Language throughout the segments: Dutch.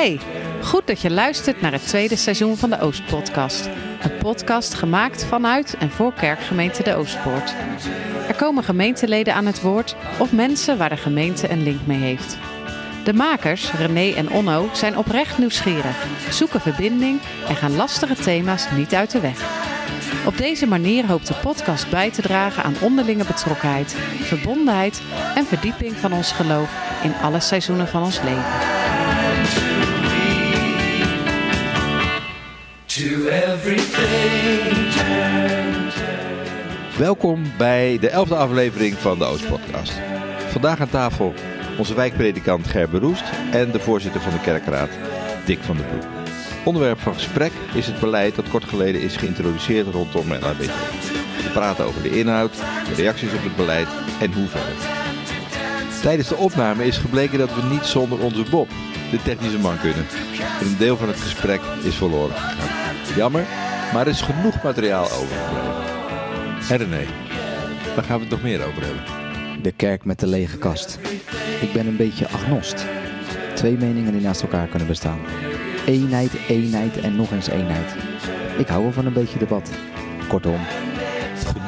Hey, goed dat je luistert naar het tweede seizoen van de Oostpodcast. Een podcast gemaakt vanuit en voor kerkgemeente De Oostpoort. Er komen gemeenteleden aan het woord of mensen waar de gemeente een link mee heeft. De makers, René en Onno, zijn oprecht nieuwsgierig, zoeken verbinding en gaan lastige thema's niet uit de weg. Op deze manier hoopt de podcast bij te dragen aan onderlinge betrokkenheid, verbondenheid en verdieping van ons geloof in alle seizoenen van ons leven. To everything Welkom bij de elfde aflevering van de Oostpodcast. Vandaag aan tafel onze wijkpredikant Gerbe Roest en de voorzitter van de kerkraad Dick van der Broek. Onderwerp van gesprek is het beleid dat kort geleden is geïntroduceerd rondom LHBT. We praten over de inhoud, de reacties op het beleid en hoe verder. Tijdens de opname is gebleken dat we niet zonder onze Bob, de technische man, kunnen. En een deel van het gesprek is verloren gegaan. Jammer, maar er is genoeg materiaal overgebleven. En René, waar gaan we het nog meer over hebben? De kerk met de lege kast. Ik ben een beetje agnost. Twee meningen die naast elkaar kunnen bestaan. Eenheid, eenheid en nog eens eenheid. Ik hou wel van een beetje debat. Kortom,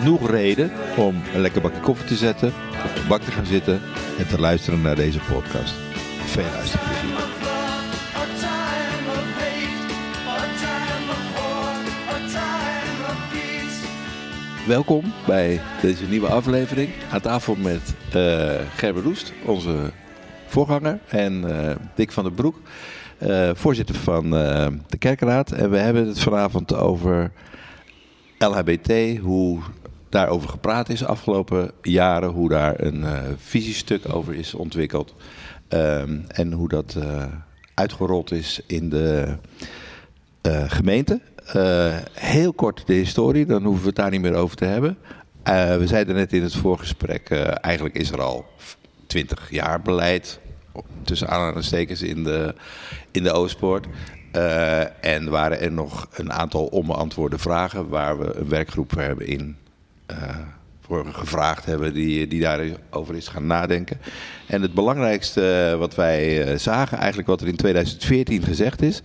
Genoeg reden om een lekker bakje koffie te zetten, op de bank te gaan zitten en te luisteren naar deze podcast. Veel luisterplezier. Welkom bij deze nieuwe aflevering. Aan tafel met eh Gerbe Roest, onze voorganger, en eh, Dick van der Broek, eh, voorzitter van de kerkraad. En we hebben het vanavond over LHBT, hoe daarover gepraat is de afgelopen jaren, hoe daar een visiestuk over is ontwikkeld ehm, en hoe dat uitgerold is in de gemeente. Eh, heel kort de historie, dan hoeven we het daar niet meer over te hebben. Eh, we zeiden net in het voorgesprek, eh, eigenlijk is er al 20 jaar beleid, tussen aanhalingstekens in de, in de Oostpoort. En waren er nog een aantal onbeantwoorde vragen waar we een werkgroep voor hebben in voor gevraagd hebben die, die daarover is gaan nadenken. En het belangrijkste wat wij zagen, eigenlijk wat er in 2014 gezegd is.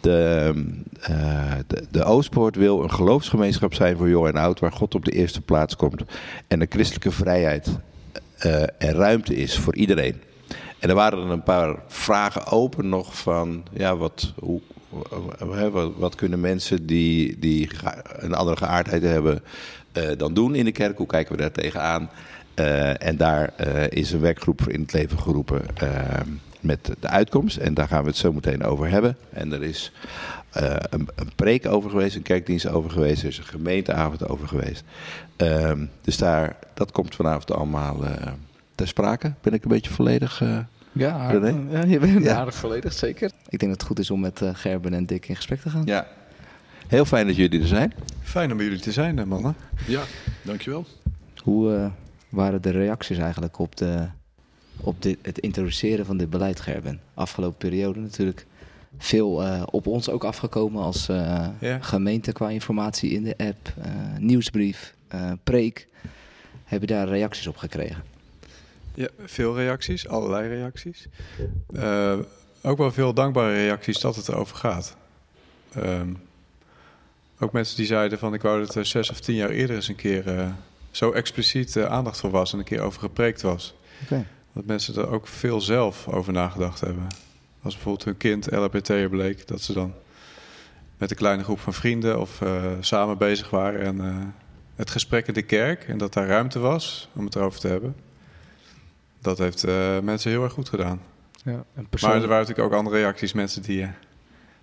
De, eh, de, de Oostpoort wil een geloofsgemeenschap zijn voor jong en oud, waar God op de eerste plaats komt. En de christelijke vrijheid eh, en ruimte is voor iedereen. En er waren er een paar vragen open nog van, ja, wat, hoe, wat, wat kunnen mensen die, die een andere geaardheid hebben eh, dan doen in de kerk? Hoe kijken we daar tegenaan? Eh, en daar eh, is een werkgroep voor in het leven geroepen eh, met de uitkomst. En daar gaan we het zo meteen over hebben. En er is eh, een, een preek over geweest, een kerkdienst over geweest. Er is een gemeenteavond over geweest. Ehm, dus daar, dat komt vanavond allemaal eh, ter sprake. Ben ik een beetje volledig... eh, ja, René? ja je bent Ja. aardig volledig, zeker. Ik denk dat het goed is om met Gerben en Dick in gesprek te gaan. ja. Heel fijn dat jullie er zijn. Fijn om bij jullie te zijn, mannen. Ja, dankjewel. Hoe eh, waren de reacties eigenlijk op, de, op dit, het introduceren van dit beleid, Gerben? Afgelopen periode natuurlijk veel eh, op ons ook afgekomen als eh, Ja. gemeente qua informatie in de app, eh, nieuwsbrief, preek. Heb je daar reacties op gekregen? Ja, veel reacties, allerlei reacties. Ook wel veel dankbare reacties dat het erover gaat. Ehm, ook mensen die zeiden van ik wou dat er zes of tien jaar eerder eens een keer zo expliciet aandacht voor was en een keer over gepreekt was. Oké. Dat mensen er ook veel zelf over nagedacht hebben. Als bijvoorbeeld hun kind LHBT'er bleek, dat ze dan met een kleine groep van vrienden of eh, samen bezig waren. En eh, het gesprek in de kerk en dat daar ruimte was om het erover te hebben. Dat heeft eh, mensen heel erg goed gedaan. Ja, een Maar er waren natuurlijk ook andere reacties, mensen die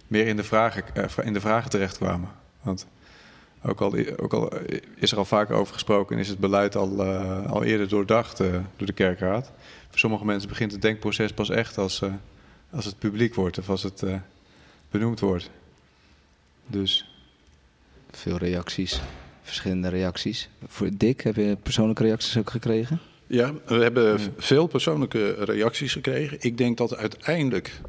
meer in de, vragen, in de vragen terechtkwamen. Want ook al, ook al is er al vaker over gesproken en is het beleid al, eh, al eerder doordacht eh, door de kerkraad. Voor sommige mensen begint het denkproces pas echt als, eh, als het publiek wordt of als het eh, benoemd wordt. Dus Veel reacties, verschillende reacties. Voor Dick, heb je persoonlijke reacties ook gekregen? Ja, we hebben veel persoonlijke reacties gekregen. Ik denk dat uiteindelijk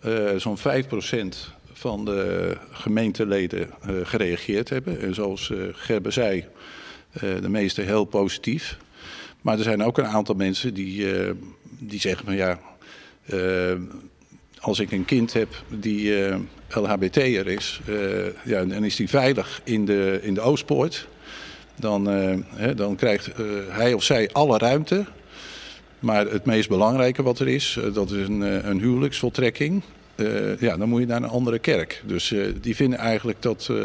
eh, zo'n 5% van de gemeenteleden eh, gereageerd hebben. En zoals eh Gerbe zei, eh, de meeste heel positief. Maar er zijn ook een aantal mensen die, die zeggen van ja, als ik een kind heb die LHBT'er is, ja, dan is die veilig in de, in de Oostpoort. Dan, hè, dan krijgt hij of zij alle ruimte. Maar het meest belangrijke wat er is, dat is een, een huwelijksvoltrekking. Eh, ja, dan moet je naar een andere kerk. Dus eh, die vinden eigenlijk dat eh,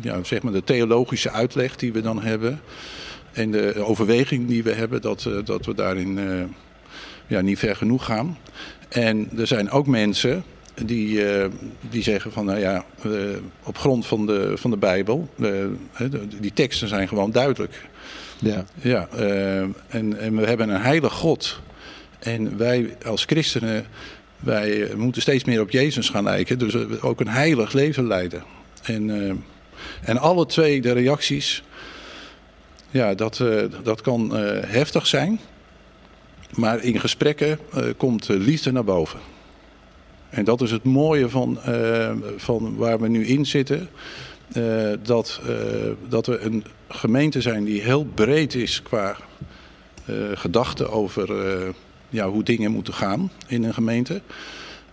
ja, zeg maar de theologische uitleg die we dan hebben. En de overweging die we hebben, dat, dat we daarin ja, niet ver genoeg gaan. En er zijn ook mensen die, die zeggen van nou ja, op grond van de, van de Bijbel, die teksten zijn gewoon duidelijk. Ja. Ja, en, en we hebben een heilig God. En wij als christenen, wij eh, moeten steeds meer op Jezus gaan lijken. Dus we ook een heilig leven leiden. En, eh, en alle twee de reacties, ja, dat, eh, dat kan eh, heftig zijn. Maar in gesprekken eh, komt eh, liefde naar boven. En dat is het mooie van, eh, van waar we nu in zitten. Eh, dat, eh, dat we een gemeente zijn die heel breed is qua eh gedachten over eh, ja, hoe dingen moeten gaan in een gemeente.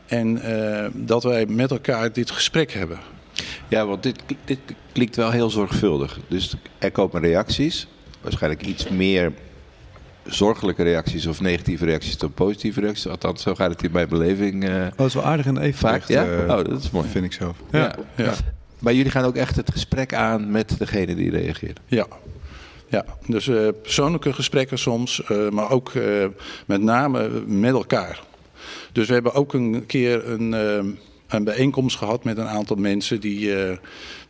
En eh, dat wij met elkaar dit gesprek hebben. Ja, want dit, dit klinkt wel heel zorgvuldig. Dus er komen reacties, waarschijnlijk iets meer zorgelijke reacties of negatieve reacties dan positieve reacties. Althans, zo gaat het in mijn beleving eh, Oh, dat is wel aardig en evenwicht. vaak. Ja? eh, oh, dat is mooi. Vind ik zelf. Ja. Ja. Maar jullie gaan ook echt het gesprek aan met degene die reageert. Ja, ja. dus eh, persoonlijke gesprekken soms, eh, maar ook eh, met name met elkaar. Dus we hebben ook een keer een, een bijeenkomst gehad met een aantal mensen die,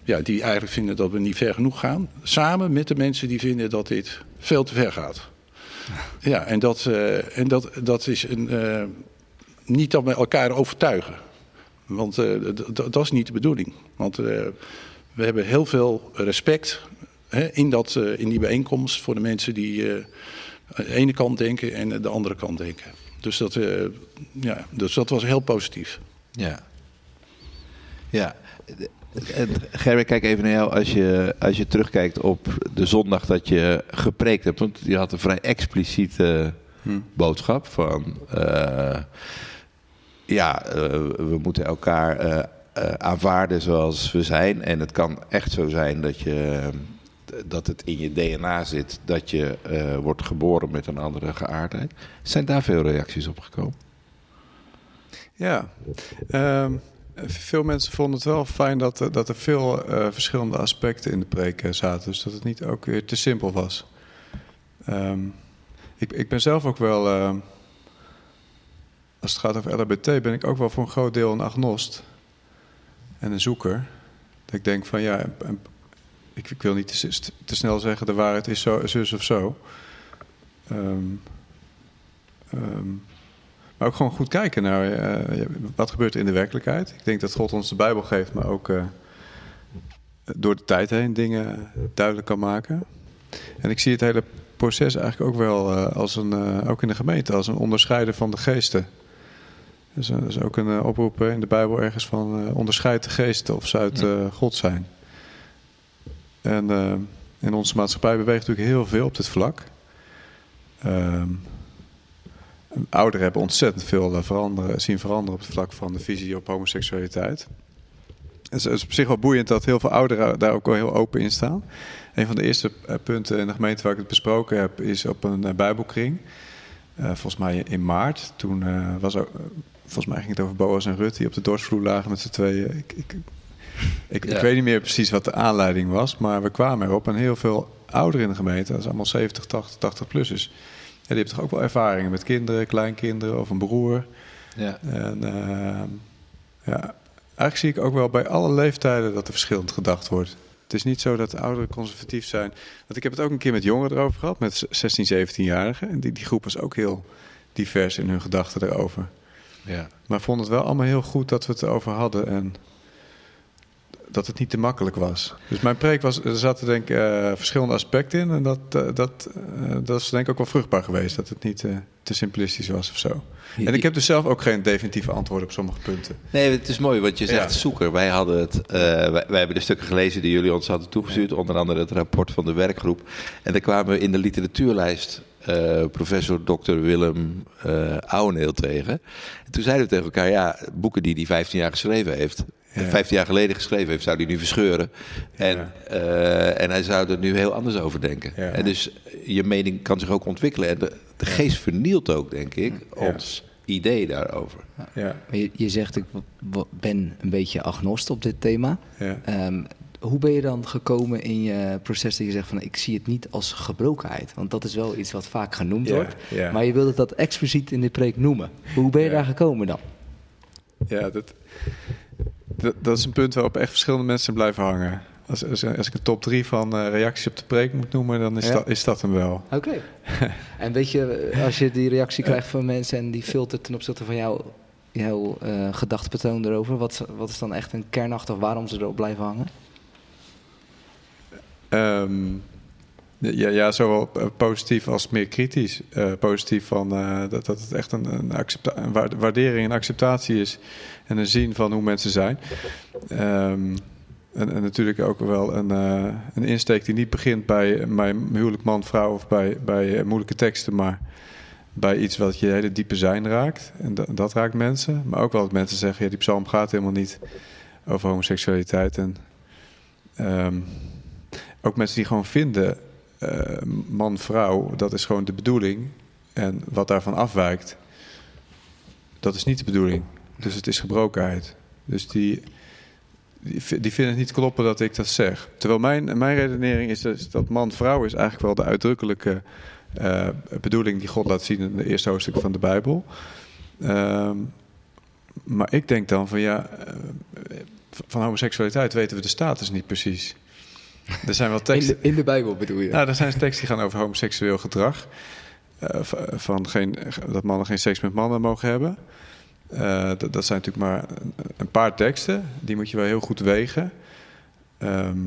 ja, die eigenlijk vinden dat we niet ver genoeg gaan. Samen met de mensen die vinden dat dit veel te ver gaat. Ja, en dat, en dat, dat is een, niet dat we elkaar overtuigen. Want dat is niet de bedoeling. Want we hebben heel veel respect hè, in, dat, eh, in die bijeenkomst voor de mensen die eh, aan de ene kant denken en de andere kant denken. Dus dat, eh, ja, dus dat was heel positief. Ja. Ja. Gerrit, kijk even naar jou als je, als je terugkijkt op de zondag dat je gepreekt hebt. Want je had een vrij expliciete boodschap van... ja, we moeten elkaar eh, aanvaarden zoals we zijn. En het kan echt zo zijn dat, je, dat het in je DNA zit dat je eh, wordt geboren met een andere geaardheid. Zijn daar veel reacties op gekomen? Ja, Ehm, veel mensen vonden het wel fijn dat, er- dat er veel eh, verschillende aspecten in de preek eh, zaten. Dus dat het niet ook weer te simpel was. Ehm, ik, ik ben zelf ook wel, ehm, als het gaat over LHBT, ben ik ook wel voor een groot deel een agnost en een zoeker. Dat ik denk van ja, ik, ik wil niet te, snel zeggen de waarheid is zo, zus of zo. Ehm, ehm, maar ook gewoon goed kijken naar ja, wat gebeurt er in de werkelijkheid. Ik denk dat God ons de Bijbel geeft, maar ook eh, door de tijd heen dingen duidelijk kan maken. En ik zie het hele proces eigenlijk ook wel eh, als een, ook in de gemeente, als een onderscheiden van de geesten. Dus er is ook een oproep in de Bijbel ergens van onderscheid de geesten of ze uit God zijn. En eh, in onze maatschappij beweegt natuurlijk heel veel op dit vlak. Ehm, ouderen hebben ontzettend veel eh, veranderen, zien veranderen op het vlak van de visie op homoseksualiteit. Het is, op zich wel boeiend dat heel veel ouderen daar ook wel heel open in staan. Een van de eerste eh, punten in de gemeente waar ik het besproken heb, is op een eh, Bijbelkring. Eh, volgens mij in maart. Toen eh, was eh, volgens mij ging het over Boas en Rut die op de dorsvloer lagen met z'n tweeën. Ik, ik, ik, ik weet niet meer precies wat de aanleiding was, maar we kwamen erop. En heel veel ouderen in de gemeente, dat is allemaal 70, 80, 80 plussers. Ja, die hebben toch ook wel ervaringen met kinderen, kleinkinderen of een broer. Ja. En ehm, ja, eigenlijk zie ik ook wel bij alle leeftijden dat er verschillend gedacht wordt. Het is niet zo dat de ouderen conservatief zijn. Want ik heb het ook een keer met jongeren erover gehad, met 16, 17-jarigen. En die, die groep was ook heel divers in hun gedachten erover. Ja. Maar vonden het wel allemaal heel goed dat we het erover hadden en dat het niet te makkelijk was. Dus mijn preek was, er zaten denk ik eh, verschillende aspecten in. En dat, eh, dat, eh, dat is denk ik ook wel vruchtbaar geweest. Dat het niet te simplistisch was of zo. En ik heb dus zelf ook geen definitieve antwoord op sommige punten. Nee, het is mooi, want je zegt Ja. zoeker. Wij, hadden het, wij, wij hebben de stukken gelezen die jullie ons hadden toegestuurd. Onder andere het rapport van de werkgroep. En daar kwamen we in de literatuurlijst professor Dr. Willem Ouweneel tegen. En toen zeiden we tegen elkaar, ja, boeken die hij 15 jaar geschreven heeft. 15 jaar geleden geschreven heeft, zou hij nu verscheuren. En, Ja. eh, en hij zou er nu heel anders over denken. Ja. En dus je mening kan zich ook ontwikkelen. En de, de geest vernielt ook, denk ik, Ja. ons idee daarover. Ja, je, je zegt, ik ben een beetje agnost op dit thema. ja. Ehm, hoe ben je dan gekomen in je proces dat je zegt van ik zie het niet als gebrokenheid? Want dat is wel iets wat vaak genoemd Ja, wordt. ja. Maar je wilde dat expliciet in de preek noemen. Hoe ben je Ja. daar gekomen dan? Ja, dat, dat, dat is een punt waarop echt verschillende mensen blijven hangen. Als, als, als ik een top drie van eh, reacties op de preek moet noemen, dan is, Ja? dat, is dat hem wel. Oké. en weet je, als je die reactie krijgt van mensen en die filtert ten opzichte van jouw, jouw eh gedachtepatroon erover, wat, wat is dan echt een kernachtig waarom ze erop blijven hangen? Ehm, ja, ja, zowel eh, positief als meer kritisch. Eh, positief van eh, dat, dat het echt een, een, waardering en acceptatie is. En een zien van hoe mensen zijn. Ehm, en, en natuurlijk ook wel een, een insteek die niet begint bij mijn huwelijk man-vrouw of bij, bij moeilijke teksten, maar bij iets wat je hele diepe zijn raakt. En da- dat raakt mensen. Maar ook wel dat mensen zeggen, ja, die psalm gaat helemaal niet over homoseksualiteit. En ehm, ook mensen die gewoon vinden, man-vrouw, dat is gewoon de bedoeling. En wat daarvan afwijkt, dat is niet de bedoeling. Dus het is gebrokenheid. Dus die, die, vi- die vinden het niet kloppen dat ik dat zeg. Terwijl mijn, mijn redenering is dus dat man-vrouw is eigenlijk wel de uitdrukkelijke eh, bedoeling die God laat zien in de eerste hoofdstuk van de Bijbel. Ehm, maar ik denk dan van ja, eh, van homoseksualiteit weten we de status niet precies. Er zijn wel In teksten. de, in de Bijbel bedoel je? Nou, er zijn teksten die gaan over homoseksueel gedrag. Eh, van geen, dat mannen geen seks met mannen mogen hebben. Eh, dat, zijn natuurlijk maar een, paar teksten. Die moet je wel heel goed wegen. Ehm,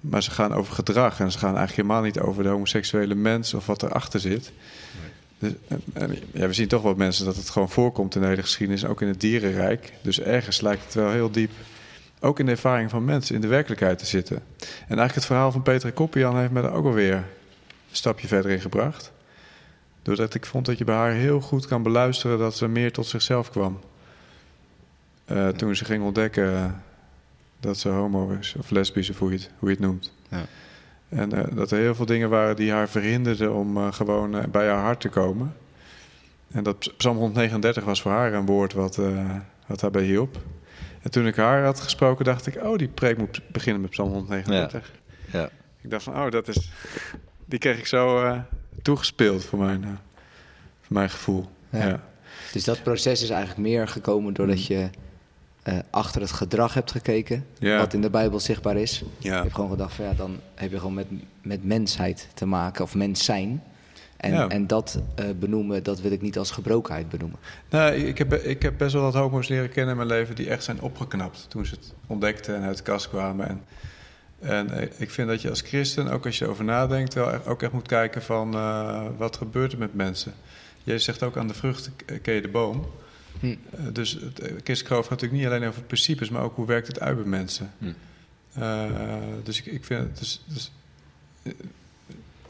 maar ze gaan over gedrag. En ze gaan eigenlijk helemaal niet over de homoseksuele mens of wat erachter zit. Dus, en- en, ja, we zien toch wel mensen dat het gewoon voorkomt in de hele geschiedenis. Ook in het dierenrijk. Dus ergens lijkt het wel heel diep ook in de ervaring van mensen, in de werkelijkheid te zitten. En eigenlijk het verhaal van Peter Koppian heeft me daar ook alweer een stapje verder in gebracht. Doordat ik vond dat je bij haar heel goed kan beluisteren dat ze meer tot zichzelf kwam. Eh, toen ze ging ontdekken dat ze homo is, of lesbisch, of hoe je het, hoe je het noemt. Ja. En eh, dat er heel veel dingen waren die haar verhinderden om eh, gewoon bij haar hart te komen. En dat Psalm 139 was voor haar een woord wat, wat daarbij hielp. En toen ik haar had gesproken, dacht ik, oh, die preek moet beginnen met Psalm 139. Ja. Ik dacht van, oh, dat is... Die kreeg ik zo eh, toegespeeld voor mijn, eh, voor mijn gevoel. Ja. Ja. Dus dat proces is eigenlijk meer gekomen doordat je eh, achter het gedrag hebt gekeken, Ja. wat in de Bijbel zichtbaar is. Je Ja. hebt gewoon gedacht van ja, dan heb je gewoon met, met mensheid te maken, of mens zijn. En, Ja. en dat eh, benoemen, dat wil ik niet als gebrokenheid benoemen. Nou, ik heb, ik heb best wel wat homo's leren kennen in mijn leven die echt zijn opgeknapt toen ze het ontdekten en uit de kast kwamen. En, en eh, ik vind dat je als christen, ook als je erover nadenkt, wel echt- ook echt moet kijken van eh, wat gebeurt er met mensen. Jezus zegt ook aan de vrucht ken je de boom. Hm. Dus het geloof gaat natuurlijk niet alleen over principes, maar ook hoe werkt het uit bij mensen. Hm. Eh, dus ik, ik vind het, dus, dus,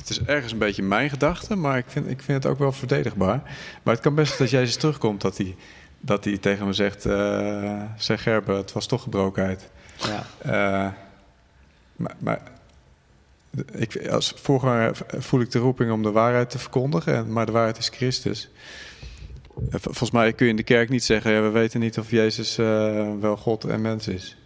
het is ergens een beetje mijn gedachte, maar ik vind, ik vind het ook wel verdedigbaar. Maar het kan best dat Jezus terugkomt dat hij, dat hij tegen me zegt, eh zeg Gerben, het was toch gebrokenheid. Ja. Eh, maar, maar ik, als voorganger voel ik de roeping om de waarheid te verkondigen, en- maar de waarheid is Christus. Eh, vol- Volgens mij kun je in de kerk niet zeggen, ja, we weten niet of Jezus wel God en mens is.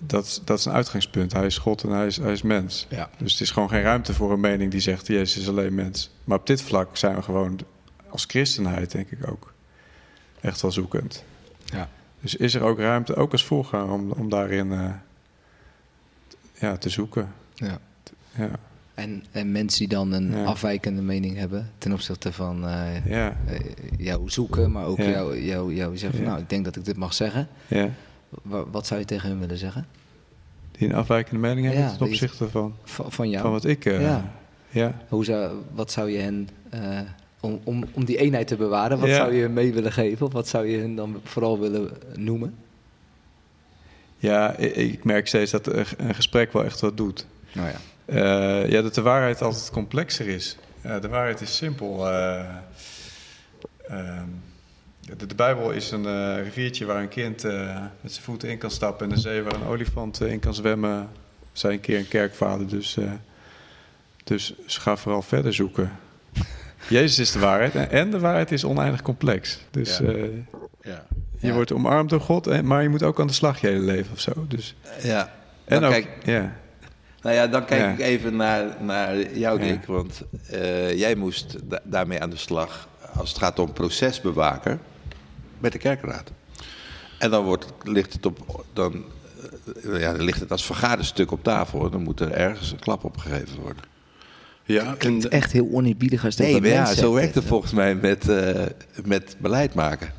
Dat, is- dat is een uitgangspunt. Hij is God en hij is, hij is mens. Ja. Dus het is gewoon geen ruimte voor een mening die zegt, Jezus is alleen mens. Maar op dit vlak zijn we gewoon als christenheid, denk ik ook, echt wel zoekend. Ja. Dus is er ook ruimte, ook als voorganger, om, om daarin eh, ja, te zoeken. Ja. Ja, En, en mensen die dan een Ja. afwijkende mening hebben ten opzichte van eh, ja, eh, jou zoeken, maar ook Ja. jou, jou, jou zeggen van nou, ik denk dat ik dit mag zeggen. ja. Wa- Wat zou je tegen hun willen zeggen? Die een afwijkende mening hebben ten opzichte van, Van, van jou? van wat ik... eh, Ja. ja. Hoe zou, wat zou je hen, eh, om, om, om die eenheid te bewaren, wat Ja. zou je hen mee willen geven? Of wat zou je hen dan vooral willen noemen? Ja, ik, merk steeds dat een gesprek wel echt wat doet. Nou ja. Eh, ja, dat de waarheid altijd complexer is. De waarheid is simpel. Eh, ehm, de, de Bijbel is een eh, riviertje waar een kind eh, met zijn voeten in kan stappen... en de zee waar een olifant eh, in kan zwemmen. Zijn een keer een kerkvader, dus, dus ga vooral verder zoeken. Jezus is de waarheid en, en de waarheid is oneindig complex. Dus Ja. Ja. je wordt omarmd door God, maar je moet ook aan de slag je hele leven of zo. Dus, ja. en Dan ook, kijk, ja. nou ja, dan kijk ik even naar, naar jou. Dick. Want jij moest da- daarmee aan de slag als het gaat om procesbewaker met de kerkraad. En dan wordt, ligt, het op, dan, eh, ja, dan ligt het als vergaderstuk op tafel. Dan moet er ergens een klap op gegeven worden. Ja, en, echt heel oneerbiedig als dat Nee, dat maar ja, zo werkt het volgens mij met, eh, met beleid maken.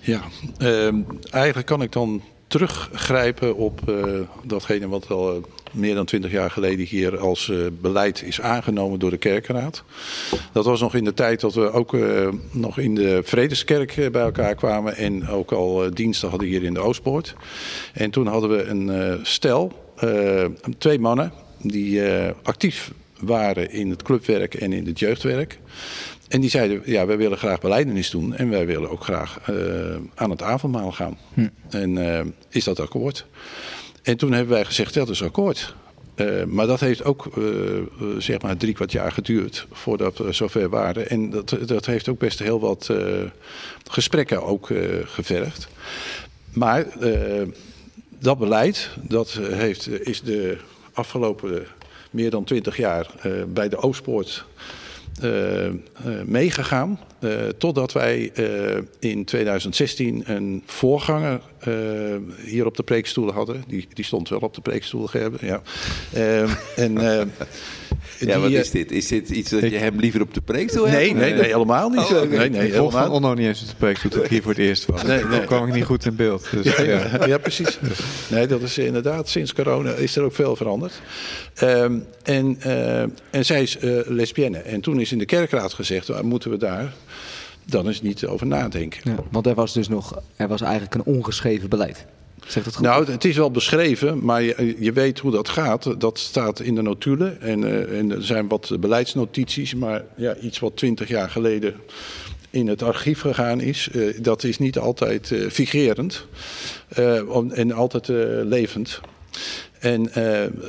Ja, ehm, eigenlijk kan ik dan teruggrijpen op eh, datgene wat al meer dan twintig jaar geleden hier als eh, beleid is aangenomen door de kerkenraad. Dat was nog in de tijd dat we ook eh, nog in de Vredeskerk eh, bij elkaar kwamen en ook al diensten hadden hier in de Oostpoort. En toen hadden we een stel, twee mannen die actief waren in het clubwerk en in het jeugdwerk. En die zeiden, ja, wij willen graag beleidenis doen en wij willen ook graag aan het avondmaal gaan. En eh, is dat akkoord? En toen hebben wij gezegd, dat is akkoord. Eh, maar dat heeft ook eh, eh, zeg maar drie kwart jaar geduurd voordat we zover waren. En dat, dat heeft ook best heel wat gesprekken ook gevergd. Maar dat beleid dat heeft, is de afgelopen meer dan twintig jaar bij de Oostpoort meegegaan. Eh, totdat wij eh, in 2016 een voorganger eh, hier op de preekstoel hadden. Die, die stond wel op de preekstoel, Gerben. Ja. Eh, en, eh, Ja, die, wat is dit? Is dit iets dat je hem liever op de preekstoel hebt? Nee, nee, nee, helemaal niet. Oh, oké. Nee, nee, ik van helemaal Onno niet eens op de preek toen ik hier voor het eerst was. Nee, nee. Kwam ik niet goed in beeld. Dus, Ja, ja. ja, ja, precies. Nee, dat is inderdaad, sinds corona is er ook veel veranderd. Ehm, en, eh, en zij is eh, lesbienne. En toen is in de kerkraad gezegd, waar moeten we daar dan eens niet over nadenken. Ja, want er was dus nog, er was eigenlijk een ongeschreven beleid. Zegt dat goed? Nou, het is wel beschreven, maar je, je weet hoe dat gaat. Dat staat in de notulen. En, eh, en er zijn wat beleidsnotities, maar ja, iets wat twintig jaar geleden in het archief gegaan is, eh, dat is niet altijd figerend eh, om- en altijd levend. En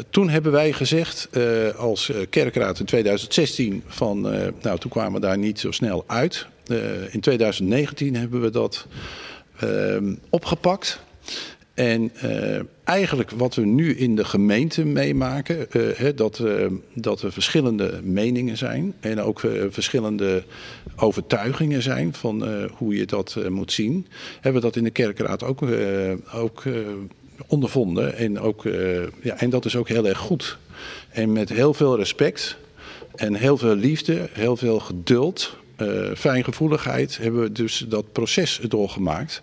toen hebben wij gezegd als kerkraad in 2016 van, nou toen kwamen we daar niet zo snel uit. Eh, in 2019 hebben we dat ehm, opgepakt. En eh, eigenlijk wat we nu in de gemeente meemaken, eh, hè, dat, eh, dat er verschillende meningen zijn en ook verschillende overtuigingen zijn van hoe je dat moet zien, hebben we dat in de kerkraad ook, ook ondervonden. En, ook, ja, en dat is ook heel erg goed. En met heel veel respect en heel veel liefde, heel veel geduld, eh, fijngevoeligheid hebben we dus dat proces doorgemaakt.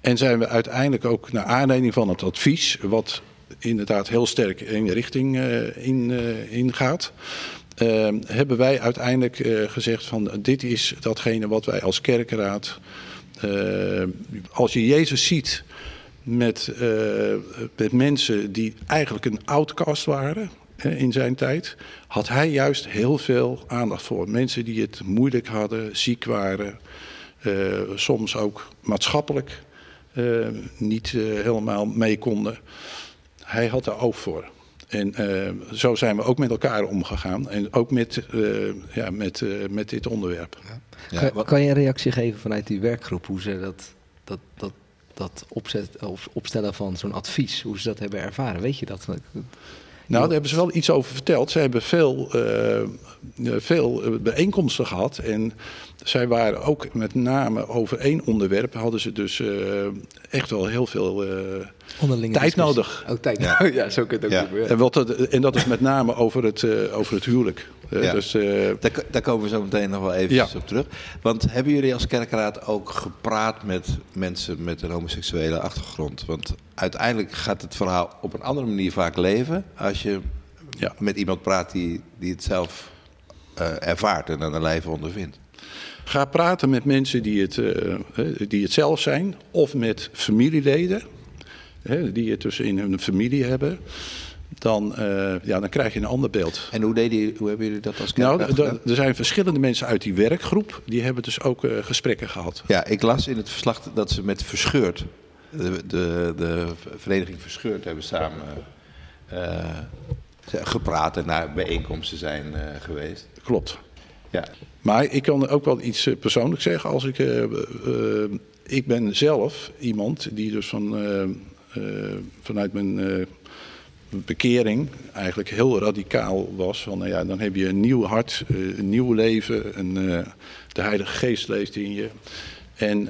En zijn we uiteindelijk ook naar aanleiding van het advies, wat inderdaad heel sterk in de richting eh, in, eh, ingaat, hebben wij uiteindelijk gezegd van dit is datgene wat wij als kerkenraad, als je Jezus ziet met, met mensen die eigenlijk een outcast waren in zijn tijd, had hij juist heel veel aandacht voor. Mensen die het moeilijk hadden, ziek waren, eh, soms ook maatschappelijk eh, niet eh, helemaal mee konden. Hij had daar oog voor. En eh, zo zijn we ook met elkaar omgegaan. En ook met, eh, ja, met, eh, met dit onderwerp. Ja, kan, wat- kan je een reactie geven vanuit die werkgroep hoe ze dat, dat, dat, dat opzet, of opstellen van zo'n advies, hoe ze dat hebben ervaren? Weet je dat? Nou, daar hebben ze wel iets over verteld. Ze hebben veel, eh, eh, veel eh, bijeenkomsten gehad. En zij waren ook met name over één onderwerp. hadden ze dus eh, echt wel heel veel. eh, Onderlinge Tijd discussie. nodig. Oh, tijd Ja. ja. zo kun je het ook Ja. doen. Ja. en, wat dat, en dat is met name over het, eh, over het huwelijk. Eh, Ja. Dus eh, Daar, daar komen we zo meteen nog wel even Ja. op terug. Want hebben jullie als kerkraad ook gepraat met mensen met een homoseksuele achtergrond? Want uiteindelijk gaat het verhaal op een andere manier vaak leven als je Ja. met iemand praat die, die het zelf eh, ervaart en aan de lijve ondervindt. Ga praten met mensen die het, eh, die het zelf zijn, of met familieleden, hè, die het dus in hun familie hebben. dan, eh, ja, dan krijg je een ander beeld. En hoe, deden, jullie- hoe hebben jullie dat als Nou, er zijn verschillende mensen uit die werkgroep, die hebben dus ook eh, gesprekken gehad. Ja, ik las in het verslag dat ze met Verscheurd, de, de, de vereniging Verscheurd, hebben samen gepraat en naar bijeenkomsten zijn geweest. Klopt. Ja. Maar ik kan ook wel iets eh, persoonlijks zeggen. Als ik, eh, eh, ik ben zelf iemand die dus van, vanuit mijn bekering eigenlijk heel radicaal was. Van, nou ja, dan heb je een nieuw hart, een nieuw leven. Een, de Heilige Geest leeft in je. En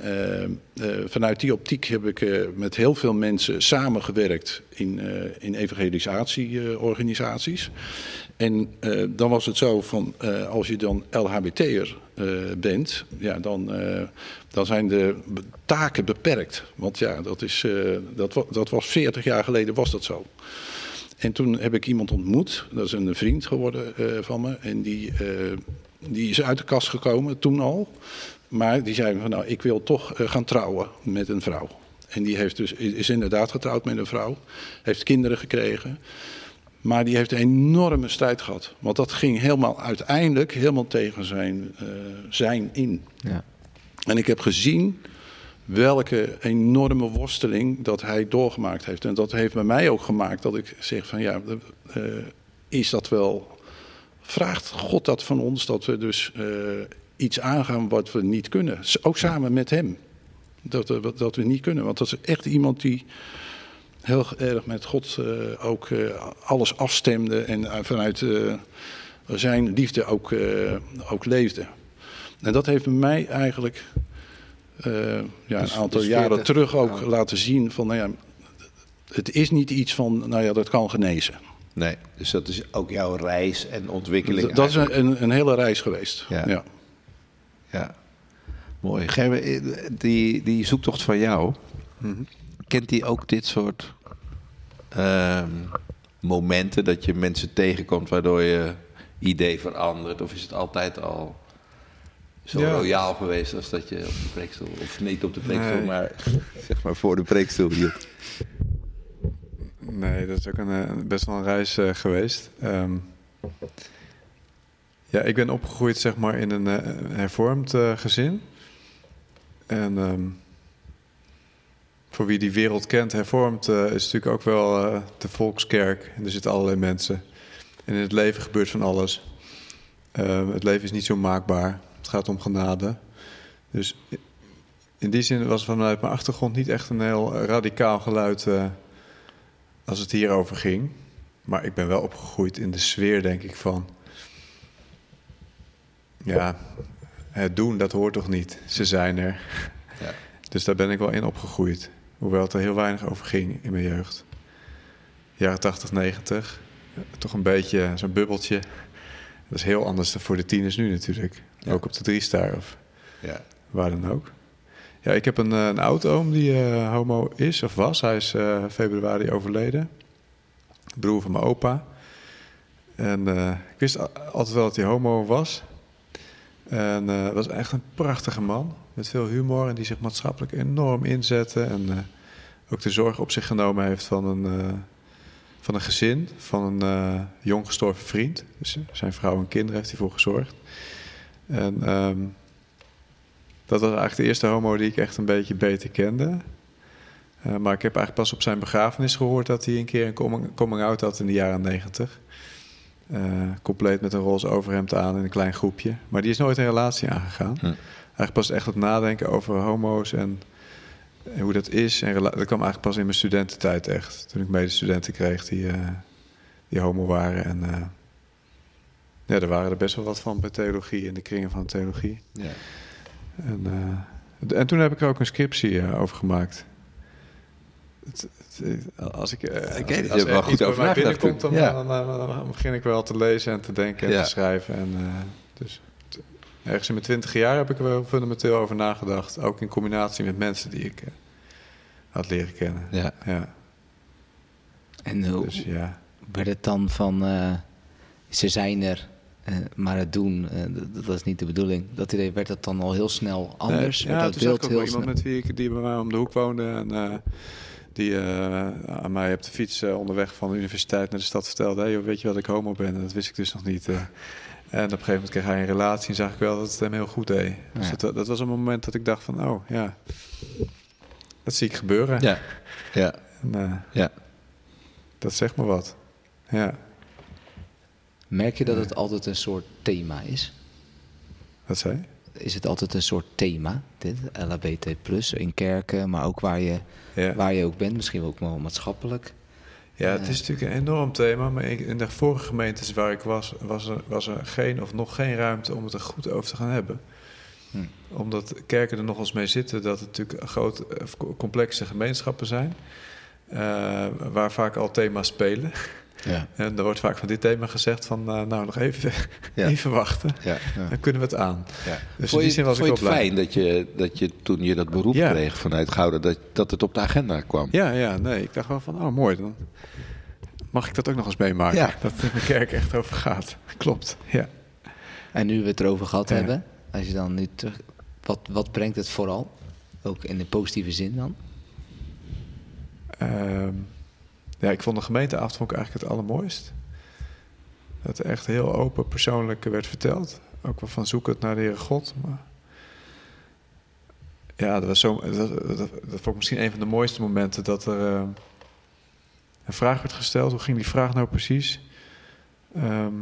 vanuit die optiek heb ik met heel veel mensen samengewerkt in, in evangelisatieorganisaties. En eh, dan was het zo van, eh, als je dan LHBT'er eh bent, ja, dan, dan zijn de taken beperkt. Want ja, dat, is, dat, dat was 40 jaar geleden was dat zo. En toen heb ik iemand ontmoet, dat is een vriend geworden van me. En die, die is uit de kast gekomen, toen al. Maar die zei van, nou, ik wil toch gaan trouwen met een vrouw. En die heeft dus, is inderdaad getrouwd met een vrouw. Heeft kinderen gekregen. Maar die heeft een enorme strijd gehad. Want dat ging helemaal uiteindelijk helemaal tegen zijn, eh, zijn in. Ja. En ik heb gezien welke enorme worsteling dat hij doorgemaakt heeft. En dat heeft bij mij ook gemaakt dat ik zeg van ja, eh, is dat wel... Vraagt God dat van ons, dat we dus eh, iets aangaan wat we niet kunnen. Ook samen met hem. Dat we, dat we niet kunnen. Want dat is echt iemand die heel erg met God eh, ook eh, alles afstemde. En eh, vanuit eh, zijn liefde ook, eh, ook leefde. En dat heeft mij eigenlijk eh, ja, Dus- een aantal dus jaren 40 terug ook laten zien van, nou ja, het is niet iets van, nou ja, dat kan genezen. Nee, dus dat is ook jouw reis en ontwikkeling. Dat, dat is eigenlijk. een, een, een hele reis geweest. Ja. Ja. Ja, mooi. Gerben, die, die zoektocht van jou, kent die ook dit soort ehm, momenten dat je mensen tegenkomt waardoor je idee verandert? Of is het altijd al zo Ja. royaal geweest als dat je op de preekstoel, of niet op de preekstoel, Nee. maar zeg maar voor de preekstoel hield? Nee, dat is ook een, eh, best wel een reis eh, geweest. Ehm, ja, ik ben opgegroeid zeg maar in een eh, hervormd gezin. En ehm, voor wie die wereld kent, hervormd eh, is natuurlijk ook wel eh, de volkskerk. En er zitten allerlei mensen. En in het leven gebeurt van alles. Ehm, het leven is niet zo maakbaar. Het gaat om genade. Dus in die zin was vanuit mijn achtergrond niet echt een heel radicaal geluid eh, als het hierover ging. Maar ik ben wel opgegroeid in de sfeer, denk ik, van... Ja, het doen, dat hoort toch niet? Ze zijn er. Ja. Dus daar ben ik wel in opgegroeid. Hoewel het er heel weinig over ging in mijn jeugd. Jaren 80, 90. Toch een beetje zo'n bubbeltje. Dat is heel anders dan voor de tieners nu natuurlijk. Ja. Ook op de drie-star of Ja. waar dan ook. Ja, ik heb een, eh, een oud-oom die eh, homo is of was. Hij is eh, februari overleden. Broer van mijn opa. En ik wist altijd wel dat hij homo was. En eh was echt een prachtige man. Met veel humor en die zich maatschappelijk enorm inzette. En eh, ook de zorg op zich genomen heeft van een, eh, van een gezin. Van een jong gestorven vriend. Dus zijn vrouw en kinderen heeft hij voor gezorgd. En ehm, dat was eigenlijk de eerste homo die ik echt een beetje beter kende. Maar ik heb eigenlijk pas op zijn begrafenis gehoord dat hij een keer een coming- coming-out had in de jaren negentig. Eh, compleet met een roze overhemd aan in een klein groepje. Maar die is nooit een relatie aangegaan. Hm. Eigenlijk pas echt het nadenken over homo's en, en hoe dat is. En dat kwam eigenlijk pas in mijn studententijd echt. Toen ik medestudenten kreeg die, eh, die homo waren. En eh, ja, er waren er best wel wat van bij theologie, in de kringen van theologie. Ja. En, en toen heb ik er ook een scriptie over gemaakt. Als ik, eh, als- hebt wel er goed over binnenkomt, dan. Ja. dan, dan- dan begin ik wel te lezen en te denken en Ja. te schrijven. En, eh, dus t- ergens in mijn twintig jaar heb ik er wel fundamenteel over nagedacht. Ook in combinatie met mensen die ik eh, had leren kennen. Ja. Ja, En hoe dus ja. werd het dan van, eh, ze zijn er, eh, maar het doen, eh, dat, dat is niet de bedoeling. Dat idee, werd dat dan al heel snel anders? Nee, ja, dat toen zag ik beeld ook wel iemand met wie ik die bij mij om de hoek woonde. En, eh, die eh, aan mij op de fiets eh, onderweg van de universiteit naar de stad vertelde: hey, joh, weet je wat ik homo ben? En dat wist ik dus nog niet. eh. en op een gegeven moment kreeg hij een relatie en zag ik wel dat het hem heel goed deed. Dus Ja. dat, dat was een moment dat ik dacht van, oh ja, dat zie ik gebeuren. Ja, ja, En, eh, ja. dat zegt me wat. Ja, Merk je dat het altijd een soort thema is? wat zei je? Is het altijd een soort thema, dit, LHBT+, in kerken, maar ook waar je, Ja. waar je ook bent, misschien ook wel maatschappelijk? Ja, het is natuurlijk een enorm thema, maar in de vorige gemeentes waar ik was, was er, was er geen of nog geen ruimte om het er goed over te gaan hebben. Hm. Omdat kerken er nog eens mee zitten dat het natuurlijk grote, eh, complexe gemeenschappen zijn, eh, waar vaak al thema's spelen. Ja. En er wordt vaak van dit thema gezegd van, eh, nou nog even, Ja. even wachten, ja. dan kunnen we het aan. Ja. Dus vond in je, die zin was vond ik wel blij. fijn dat je, dat je toen je dat beroep Ja. kreeg vanuit Gouden, dat, dat het op de agenda kwam? Ja, ja, nee, ik dacht wel van, oh mooi, dan mag ik dat ook nog eens meemaken. Ja. Dat het in de kerk echt over gaat. Klopt, ja. En nu we het erover gehad Ja. hebben, als je dan nu terug, wat, wat brengt het vooral? Ook in de positieve zin dan? Ehm, ja, ik vond de gemeenteavond vond eigenlijk het allermooist. Dat er echt heel open persoonlijk werd verteld. Ook wel van zoek het naar de Heere God. Maar ja, dat, was zo, dat, dat, vond ik misschien een van de mooiste momenten. Dat er ehm, een vraag werd gesteld. Hoe ging die vraag nou precies? Ehm,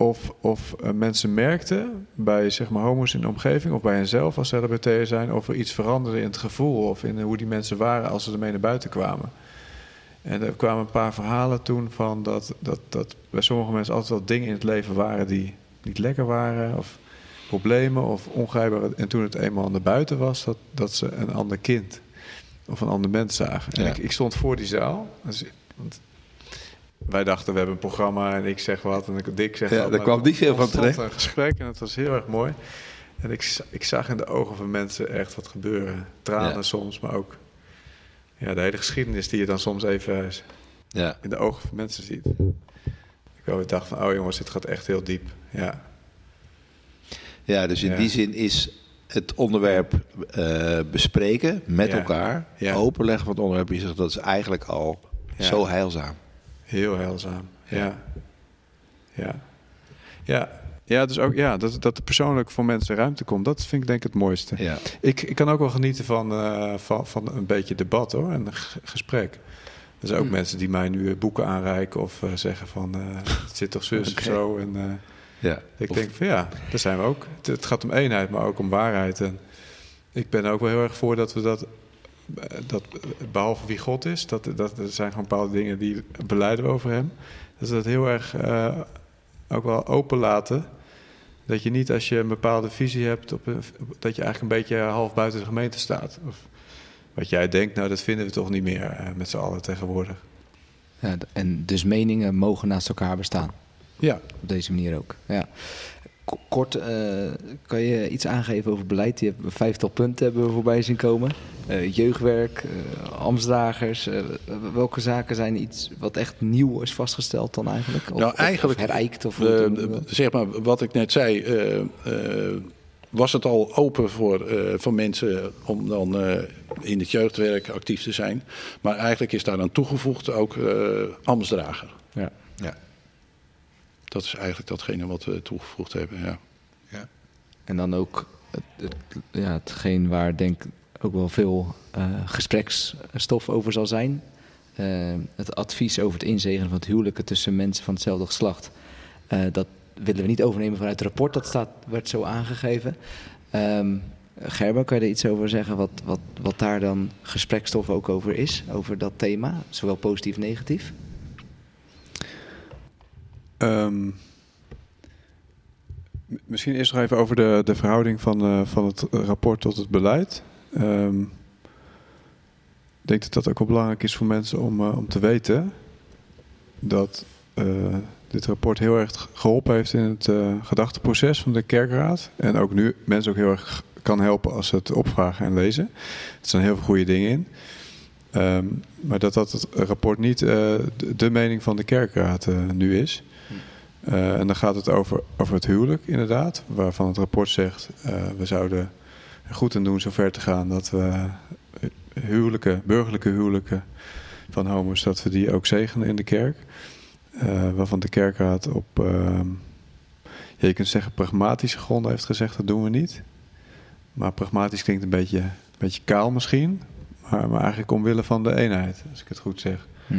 of of eh, mensen merkten bij zeg maar, homo's in de omgeving of bij henzelf als ze LHBT'er zijn, of er iets veranderde in het gevoel of in hoe die mensen waren als ze ermee naar buiten kwamen. En er kwamen een paar verhalen toen van dat, dat, dat bij sommige mensen altijd wel dingen in het leven waren die niet lekker waren, of problemen of ongrijpbare. En toen het eenmaal naar buiten was, dat, dat ze een ander kind of een ander mens zagen. En Ja. ik, ik stond voor die zaal. Dus, want wij dachten, we hebben een programma en ik zeg wat en ik- Dick zegt Ja, wat. daar kwam niet veel van terecht. een gesprek en het was heel erg mooi. En ik, ik zag in de ogen van mensen echt wat gebeuren. Tranen Ja. soms, maar ook ja, de hele geschiedenis die je dan soms even Ja. in de ogen van mensen ziet. Ik dacht van, oh jongens, dit gaat echt heel diep. Ja, Ja, dus in Ja. die zin is het onderwerp eh, bespreken met elkaar, openleggen van het onderwerp, je zegt, dat is eigenlijk al zo heilzaam. Heel heilzaam. Ja, ja. Ja, ja dus ook ja, dat, dat er persoonlijk voor mensen ruimte komt, dat vind ik denk ik het mooiste. Ja. Ik, ik kan ook wel genieten van, eh, van, van een beetje debat hoor, en gesprek. Er zijn ook Hmm. mensen die mij nu eh, boeken aanreiken of eh, zeggen van het zit toch zus of zo. En Ja. ik Of- denk van ja, daar zijn we ook. Het, het gaat om eenheid, maar ook om waarheid. En ik ben ook wel heel erg voor dat we dat, dat eh, behalve wie God is, dat, dat er zijn gewoon bepaalde dingen die beleiden we over hem. Dat we dat heel erg eh, ook wel open laten. Dat je niet als je een bepaalde visie hebt, op een- dat je eigenlijk een beetje half buiten de gemeente staat. Of wat jij denkt, nou dat vinden we toch niet meer eh, met z'n allen tegenwoordig. Ja, en dus meningen mogen naast elkaar bestaan. Ja, Op deze manier ook. Ja. Kort, eh, kan je iets aangeven over beleid? Je hebt een vijftal punten hebben we voorbij zien komen. Eh, jeugdwerk, eh ambtsdragers. eh, welke zaken zijn iets wat echt nieuw is vastgesteld dan eigenlijk? Of, Nou, eigenlijk, Of herijkt? Of zeg maar, wat ik net zei, eh, eh, was het al open voor, eh, voor mensen om dan eh, in het jeugdwerk actief te zijn. Maar eigenlijk is daar aan toegevoegd ook eh ambtsdrager. ja. Ja. Dat is eigenlijk datgene wat we toegevoegd hebben, ja. En dan ook het, het, ja, hetgeen waar denk ik ook wel veel eh, gespreksstof over zal zijn. Eh, het advies over het inzegenen van het huwelijken tussen mensen van hetzelfde geslacht. Eh, dat willen we niet overnemen vanuit het rapport, dat staat, werd zo aangegeven. Ehm Gerber, kan je er iets over zeggen wat, wat, wat daar dan gesprekstof ook over is, over dat thema, zowel positief als negatief? Ehm, misschien eerst nog even over de, de verhouding van, van het rapport tot het beleid. Ehm, ik denk dat dat ook wel belangrijk is voor mensen om, eh, om te weten dat eh, dit rapport heel erg geholpen heeft in het eh, gedachteproces van de kerkraad. En ook nu mensen ook heel erg kan helpen als ze het opvragen en lezen. Er zijn heel veel goede dingen in. Ehm, maar dat dat het rapport niet de, mening van de kerkraad nu is. Eh, en dan gaat het over, over het huwelijk, inderdaad. Waarvan het rapport zegt: we zouden goed aan doen zover te gaan dat we huwelijken, burgerlijke huwelijken van homo's, dat we die ook zegenen in de kerk. Eh, waarvan de kerkraad op, ehm, ja, je kunt zeggen, pragmatische gronden heeft gezegd, dat doen we niet. Maar pragmatisch klinkt een beetje, een beetje kaal misschien, maar, maar eigenlijk omwille van de eenheid, als ik het goed zeg. Hm.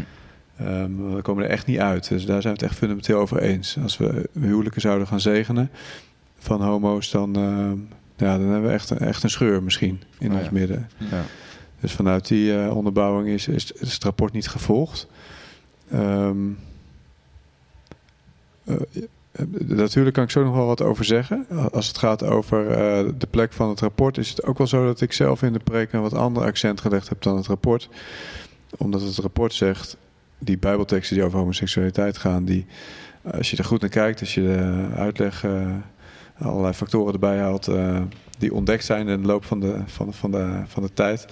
Ehm, we komen er echt niet uit. Dus daar zijn we het echt fundamenteel over eens. Als we huwelijken zouden gaan zegenen van homo's, dan, ehm, ja, dan hebben we echt, een- echt een scheur misschien in Oh ons ja. midden. Ja. Dus vanuit die eh, onderbouwing is, is, is het rapport niet gevolgd. Ehm, eh, natuurlijk kan ik zo nog wel wat over zeggen. Als het gaat over eh, de plek van het rapport, is het ook wel zo dat ik zelf in de preek een wat ander accent gelegd heb dan het rapport. Omdat het rapport zegt, die bijbelteksten die over homoseksualiteit gaan, die, als je er goed naar kijkt, als je de uitleg, allerlei factoren erbij haalt, eh, die ontdekt zijn in de loop van de, van, van, de, van de tijd,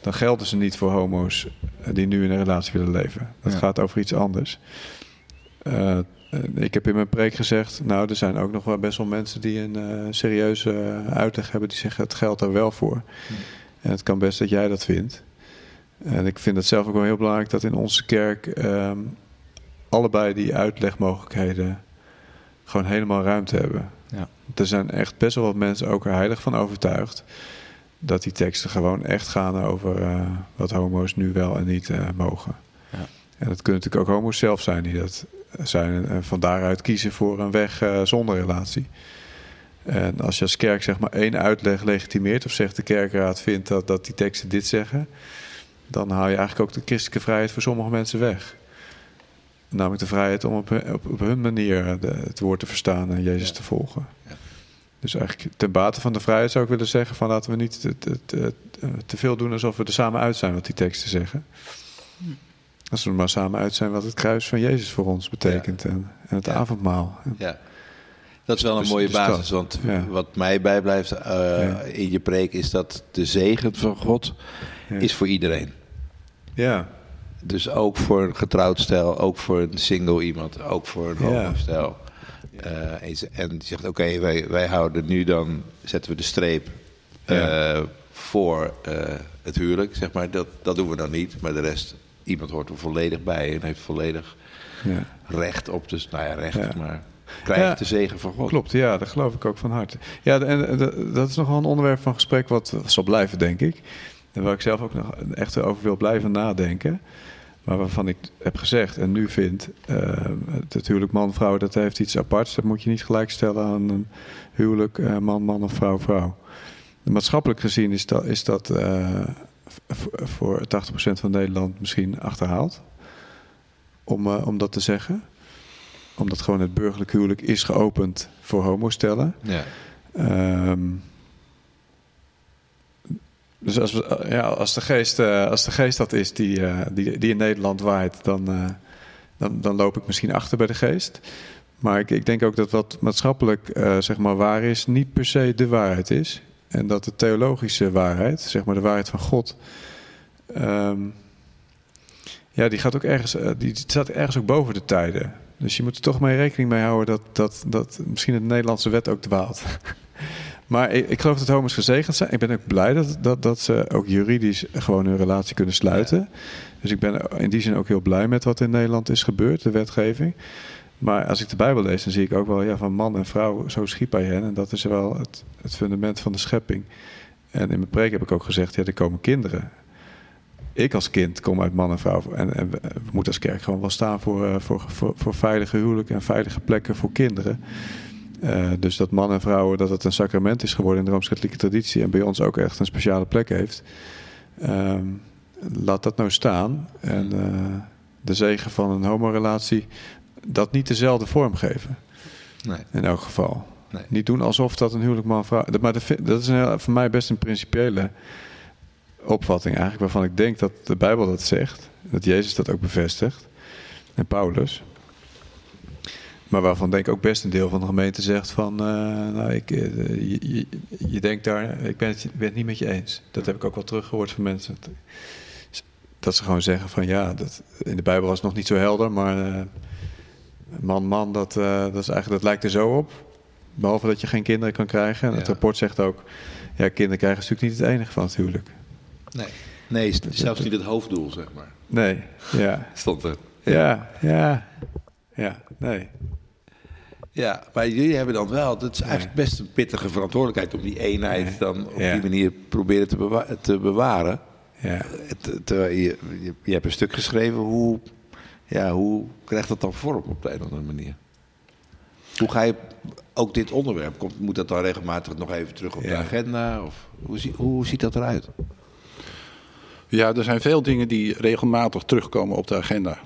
dan gelden ze niet voor homo's eh, die nu in een relatie willen leven. Dat Ja. gaat over iets anders. Eh, ik heb in mijn preek gezegd, nou, er zijn ook nog wel best wel mensen die een serieuze uitleg hebben, die zeggen het geldt er wel voor. En het kan best dat jij dat vindt. En ik vind het zelf ook wel heel belangrijk dat in onze kerk ehm, allebei die uitlegmogelijkheden gewoon helemaal ruimte hebben. Er zijn echt best wel wat mensen ook er heilig van overtuigd dat die teksten gewoon echt gaan over eh, wat homo's nu wel en niet eh, mogen. Ja. En dat kunnen natuurlijk ook homo's zelf zijn die dat zijn en, en van daaruit kiezen voor een weg eh, zonder relatie. En als je als kerk zeg maar één uitleg legitimeert of zegt de kerkraad vindt dat, dat die teksten dit zeggen, dan haal je eigenlijk ook de christelijke vrijheid voor sommige mensen weg. Namelijk de vrijheid om op hun, op, op hun manier de- het woord te verstaan en Jezus te volgen. Ja. Dus eigenlijk ten bate van de vrijheid zou ik willen zeggen van laten we niet te, te, te, te veel doen alsof we er samen uit zijn wat die teksten zeggen. Als we er maar samen uit zijn wat het kruis van Jezus voor ons betekent en, en het Ja. avondmaal. Ja. Dat is wel een Dus- mooie dus basis, want Ja. wat mij bijblijft eh, in je preek is dat de zegen van God is voor iedereen. Ja, Dus ook voor een getrouwd stel, ook voor een single iemand, ook voor een Ja. homo-stel. Eh, en, die zegt, oké, wij, wij houden nu dan, zetten we de streep Ja. eh, voor eh, het huwelijk, zeg maar. Dat, dat doen we dan niet, maar de rest, iemand hoort er volledig bij en heeft volledig ja. recht op, dus, nou ja, recht, maar krijgt Ja. de zegen van God. Klopt, ja, dat geloof ik ook van harte. Ja, en dat- dat is nog wel een onderwerp van gesprek wat zal blijven, denk ik. En waar ik zelf ook nog echt over wil blijven nadenken. Maar waarvan ik heb gezegd en nu vind, eh, het, het huwelijk man-vrouw, dat heeft iets aparts. Dat moet je niet gelijkstellen aan een huwelijk eh, man-man of vrouw-vrouw. Maatschappelijk gezien is dat, is dat eh, voor 80% van Nederland misschien achterhaald. Om, eh, om dat te zeggen omdat gewoon het burgerlijk huwelijk is geopend voor homostellen. Ja. Ehm, dus als, we, ja, als, de geest, eh, als de geest dat is die, eh, die, die in Nederland waait, dan, eh, dan, dan loop ik misschien achter bij de geest. Maar ik, ik denk ook dat wat maatschappelijk eh, zeg maar waar is, niet per se de waarheid is. En dat de theologische waarheid, zeg maar de waarheid van God, ehm, ja, die gaat ook ergens, eh, die staat ergens ook boven de tijden. Dus je moet er toch mee rekening mee houden dat, dat, dat misschien de Nederlandse wet ook dwaalt. maar ik, ik geloof dat homo's gezegend zijn. Ik ben ook blij dat, dat, dat ze ook juridisch gewoon hun relatie kunnen sluiten. Dus ik ben in die zin ook heel blij met wat in Nederland is gebeurd, de wetgeving. Maar als ik de Bijbel lees, dan zie ik ook wel ja, van man en vrouw, zo schiep hij hen. En dat is wel het, het fundament van de schepping. En in mijn preek heb ik ook gezegd, ja, er komen kinderen. Ik als kind kom uit man en vrouw. En, en we, we moeten als kerk gewoon wel staan voor, eh, voor, voor, voor veilige huwelijken en veilige plekken voor kinderen. Eh, dus dat man en vrouwen, dat het een sacrament is geworden in de Rooms-Katholieke traditie. En bij ons ook echt een speciale plek heeft. Ehm, laat dat nou staan. En eh, de zegen van een homorelatie, dat niet dezelfde vorm geven. Nee. In elk geval. Nee. Niet doen alsof dat een huwelijk man-vrouw... Maar dat, dat is een, heel- voor mij best een principiële opvatting eigenlijk... waarvan ik denk dat de Bijbel dat zegt. Dat Jezus dat ook bevestigt. En Paulus. Maar waarvan denk ik ook best een deel van de gemeente zegt van... eh, nou, ik, eh, je, je, je denkt daar... Ik ben het, ik ben het niet met je eens. Dat heb ik ook wel teruggehoord van mensen. Dat ze gewoon zeggen van ja, dat, in de Bijbel was het nog niet zo helder... maar eh, man, man, dat, dat, is eigenlijk, dat lijkt er zo op. Behalve dat je geen kinderen kan krijgen. En het Ja. rapport zegt ook... Ja, kinderen krijgen is natuurlijk niet het enige van het huwelijk. Nee. Nee, zelfs niet het hoofddoel, zeg maar. Nee, ja. Stond er. Ja, ja. Ja, nee. Ja, maar jullie hebben dan wel, dat is eigenlijk best een pittige verantwoordelijkheid om die eenheid dan op Ja. die manier proberen te, bewa- te bewaren. Ja. Het- terwijl je, je, je hebt een stuk geschreven, hoe, ja, hoe krijgt dat dan vorm op de een of andere manier? Hoe ga je ook dit onderwerp, komt, moet dat dan regelmatig nog even terug op de agenda? Of hoe, zie- hoe ziet dat eruit? Ja, er zijn veel dingen die regelmatig terugkomen op de agenda.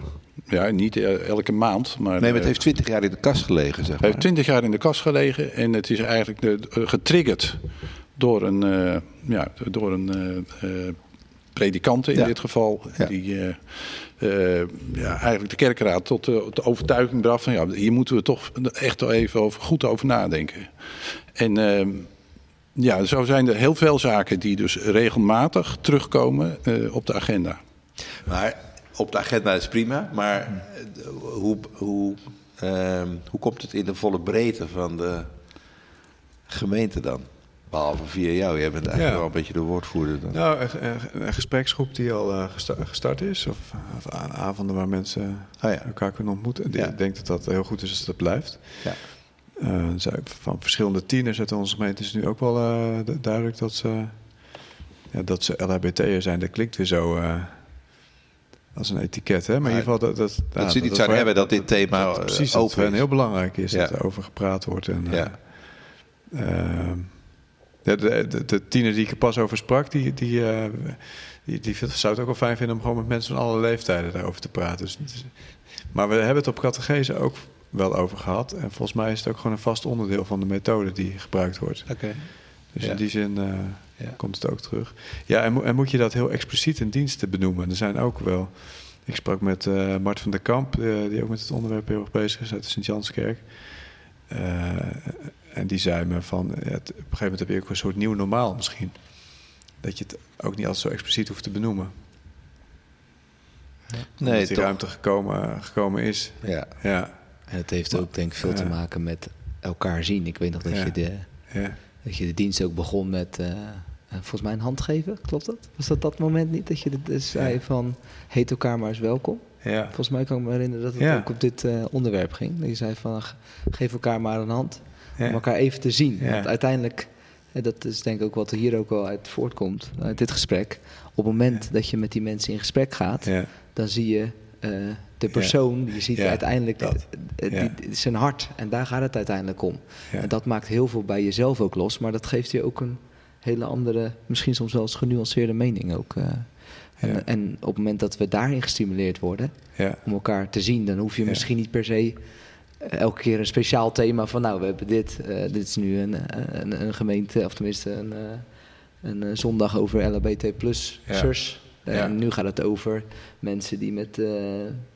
Ja, niet eh, elke maand, maar... Nee, maar het eh, heeft twintig jaar in de kast gelegen, zeg maar. heeft twintig jaar in de kast gelegen en het is eigenlijk de, eh, getriggerd door een, eh, ja, door een eh, predikant in Ja. dit geval. Ja. Die ja, eigenlijk de kerkraad tot de, overtuiging bracht van ja, hier moeten we toch echt even over, goed over nadenken. En eh, ja, zo zijn er heel veel zaken die dus regelmatig terugkomen op de agenda. Maar op de agenda is prima, maar eh, hoe, hoe, ehm, hoe komt het in de volle breedte van de gemeente dan? Behalve via jou, jij bent eigenlijk Ja. wel een beetje de woordvoerder dan. Nou, een, gespreksgroep die al eh, gesta- gestart is. Of, of avonden waar mensen Oh ja. elkaar kunnen ontmoeten. Ja. Ik denk dat dat heel goed is als dat blijft. Ja. Eh, van verschillende tieners uit onze gemeente is nu ook wel du- duidelijk dat ze, ja, dat ze LHBT'er zijn. Dat klinkt weer zo eh, als een etiket, hè? Maar in ieder geval dat... Dat, ja, ze aan hen- hebben dat dit thema, eh, Precies, dat open voor hen is. heel belangrijk is dat er over gepraat wordt. En, eh, Ja. De, de, de, de tiener die ik er pas over sprak, die, die, eh, die, die zou het ook wel fijn vinden om gewoon met mensen van alle leeftijden daarover te praten. Dus, is- maar we hebben het op catechese ook wel over gehad. En volgens mij is het ook gewoon een vast onderdeel van de methode die gebruikt wordt. Oké. Dus Ja. in die zin eh, Ja. komt het ook terug. Ja, en, en moet je dat heel expliciet in diensten benoemen? Er zijn ook wel... Ik sprak met eh, Mart van der Kamp, eh, die ook met het onderwerp heel erg bezig is uit de Sint-Janskerk. Eh, en die zei me van, ja, het- op een gegeven moment heb je ook een soort nieuw normaal misschien. Dat je het ook niet altijd zo expliciet hoeft te benoemen. Nee, Omdat die toch. ruimte gekomen, gekomen is. Ja. Ja, En het heeft ook denk ik veel te Ja. maken met elkaar zien. Ik weet nog dat, Ja. je, de, ja. dat je de dienst ook begon met volgens mij een hand geven. Klopt dat? Was dat dat moment niet dat je dit dus zei van heet elkaar maar eens welkom? ja. Volgens mij kan ik me herinneren dat het Ja. ook op dit eh, onderwerp ging. Dat je zei van ge- geef elkaar maar een hand Ja. om elkaar even te zien. Want uiteindelijk, eh, dat is denk ik ook wat er hier ook wel uit voortkomt, uit dit gesprek. Op het moment dat je met die mensen in gesprek gaat, dan zie je eh, de persoon, je ziet uiteindelijk eh, die- zijn hart. En daar gaat het uiteindelijk om. En dat maakt heel veel bij jezelf ook los, maar dat geeft je ook een hele andere, misschien soms wel eens genuanceerde mening ook. eh. En, Ja. en op het moment dat we daarin gestimuleerd worden, Ja. om elkaar te zien, dan hoef je Ja. misschien niet per se eh, elke keer een speciaal thema van nou, we hebben dit, eh, dit is nu een, een, een gemeente, of tenminste een, een, zondag over LHBT plus Ja. zus. Ja. En nu gaat het over mensen die met, nou,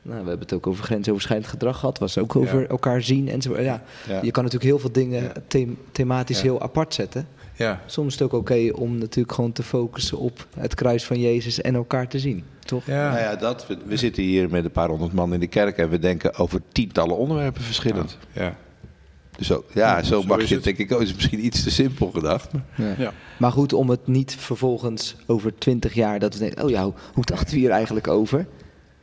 we hebben het ook over grensoverschrijdend gedrag gehad, was ook over elkaar zien en zo. Ja, je kan natuurlijk heel veel dingen them- thematisch heel apart zetten. Ja. Soms is het ook oké om natuurlijk gewoon te focussen op het kruis van Jezus en elkaar te zien, toch? Ja. Nou ja, dat, we, we zitten hier met een paar honderd man in de kerk en we denken over tientallen onderwerpen verschillend. ja. Dus zo, ja, zo, zo mag je het. denk ik ook. is misschien iets te simpel gedacht. maar- Ja. Ja. Maar goed, om het niet vervolgens over twintig jaar dat we denken, oh ja, hoe, hoe dachten we hier eigenlijk over?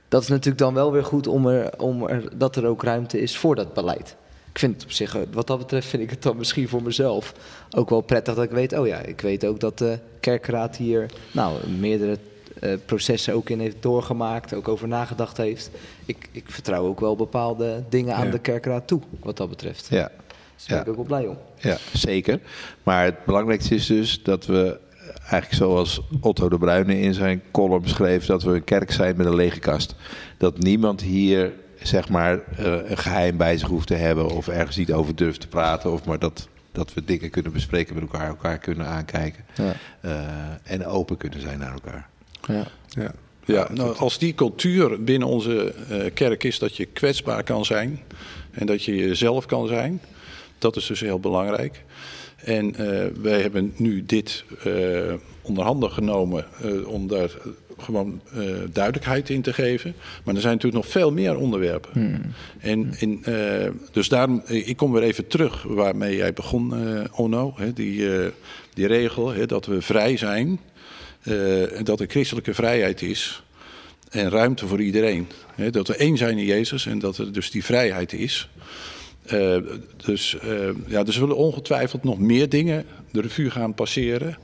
Dat is natuurlijk dan wel weer goed om er, om er, dat er ook ruimte is voor dat beleid. Ik vind het op zich, eh, wat dat betreft, vind ik het dan misschien voor mezelf ook wel prettig dat ik weet, oh ja, ik weet ook dat de kerkraad hier nou, meerdere eh, processen ook in heeft doorgemaakt, ook over nagedacht heeft. Ik, ik vertrouw ook wel bepaalde dingen aan Ja. de kerkraad toe, wat dat betreft. Ja, daar ben Ja. ik ook wel blij om. ja, zeker. Maar het belangrijkste is dus dat we eigenlijk zoals Otto de Bruyne in zijn column schreef... dat we een kerk zijn met een lege kast. Dat niemand hier zeg maar eh, een geheim bij zich hoeft te hebben... of ergens niet over durft te praten... of maar dat, dat we dingen kunnen bespreken met elkaar, elkaar kunnen aankijken... Ja. eh, en open kunnen zijn naar elkaar. Ja. ja. Ja, nou, als die cultuur binnen onze eh, kerk is dat je kwetsbaar kan zijn en dat je jezelf kan zijn, dat is dus heel belangrijk. En eh, wij hebben nu dit eh onder handen genomen eh, om daar gewoon eh, duidelijkheid in te geven. Maar er zijn natuurlijk nog veel meer onderwerpen. En, en, eh, dus daarom, eh, ik kom weer even terug waarmee jij begon, Onno. Hè, die, die regel hè, dat we vrij zijn eh, dat er christelijke vrijheid is en ruimte voor iedereen. Hè, dat we één zijn in Jezus en dat er dus die vrijheid is. Dus eh, ja, er zullen ongetwijfeld nog meer dingen de revue gaan passeren.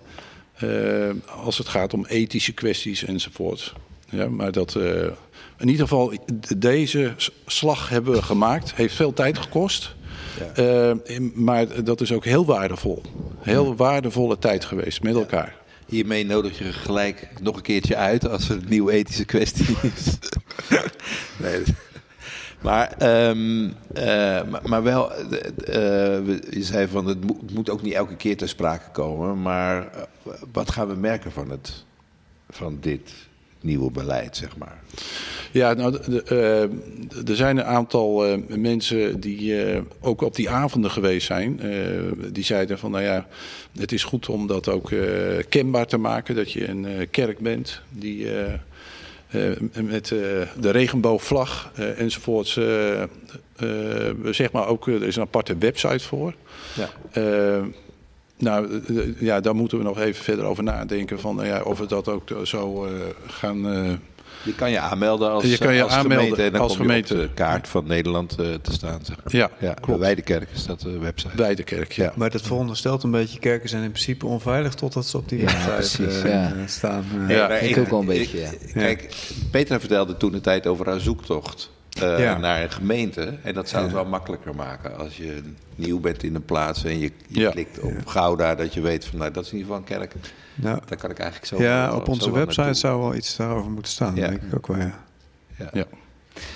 Eh, als het gaat om ethische kwesties enzovoort. Ja, maar dat, eh, in ieder geval, deze slag hebben we gemaakt. Heeft veel tijd gekost. Eh, maar dat is ook heel waardevol. Heel waardevolle tijd geweest met elkaar. Hiermee nodig je gelijk nog een keertje uit als er een nieuwe ethische kwestie is. nee. Maar, ehm, eh, maar, wel, eh, eh, je zei van het moet, het moet ook niet elke keer ter sprake komen. Maar wat gaan we merken van, het, van dit nieuwe beleid, zeg maar? Ja, nou, er zijn een aantal mensen die ook op die avonden geweest zijn. Die zeiden van, nou ja, het is goed om dat ook kenbaar te maken. Dat je een kerk bent die met eh, de regenboogvlag eh, enzovoorts... eh, eh, zeg maar ook, eh, er is een aparte website voor. Ja. Eh, nou, eh, eh, ja, daar moeten we nog even verder over nadenken. Van, ja, of we dat ook zo eh, gaan... eh, Je kan je aanmelden als, Je kan je als aanmelden gemeente. En dan als kom je gemeente. op de kaart van Nederland eh, te staan. Zeg maar. ja, Ja, klopt. Bij de kerk is dat de website. Bij de kerk, ja. Maar dat veronderstelt een beetje, kerken zijn in principe onveilig totdat ze op die Ja, website precies, eh, ja. eh, staan. eh. Ja, maar ik ook wel een beetje, ja. Kijk, Petra vertelde toen de tijd over haar zoektocht eh, Ja. naar een gemeente. En dat zou het wel makkelijker maken als je nieuw bent in een plaats en je, je Ja. klikt op Gouda, dat je weet van nou, dat is in ieder geval een kerk. Nou, Daar kan ik eigenlijk zo ja, op zo onze website zou wel iets daarover moeten staan, Ja. denk ik ook wel, ja. Ja. Ja.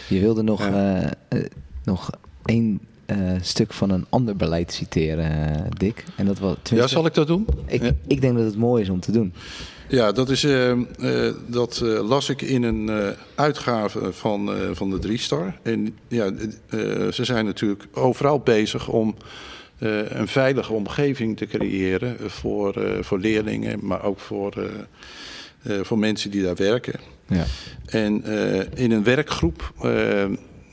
Je wilde nog, Ja. eh, eh, nog één eh, stuk van een ander beleid citeren, Dick. En dat was, Ja, zal ik dat doen? ik, Ja. ik denk dat het mooi is om te doen. Ja, dat, is, dat eh, las ik in een eh, uitgave van, eh, van de Driestar. En ja, eh, ze zijn natuurlijk overal bezig om een veilige omgeving te creëren voor, eh, voor leerlingen, maar ook voor, eh, eh, voor mensen die daar werken. Ja. En eh, in een werkgroep, eh,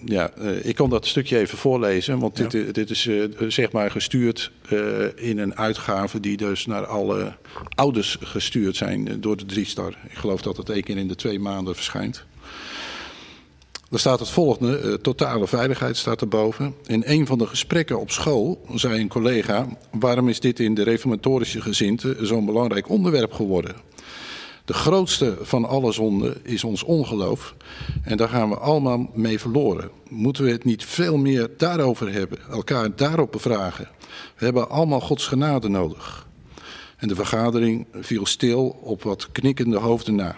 ja, eh, ik kan dat stukje even voorlezen, want dit, eh, dit is eh, zeg maar gestuurd eh, in een uitgave die dus naar alle ouders gestuurd zijn eh, door de Driestar. Ik geloof dat het één keer in de twee maanden verschijnt. Er staat het volgende, eh, totale veiligheid staat erboven. In een van de gesprekken op school zei een collega... waarom is dit in de reformatorische gezinte zo'n belangrijk onderwerp geworden? De grootste van alle zonden is ons ongeloof. En daar gaan we allemaal mee verloren. Moeten we het niet veel meer daarover hebben, elkaar daarop bevragen? We hebben allemaal Gods genade nodig. En de vergadering viel stil op wat knikkende hoofden na.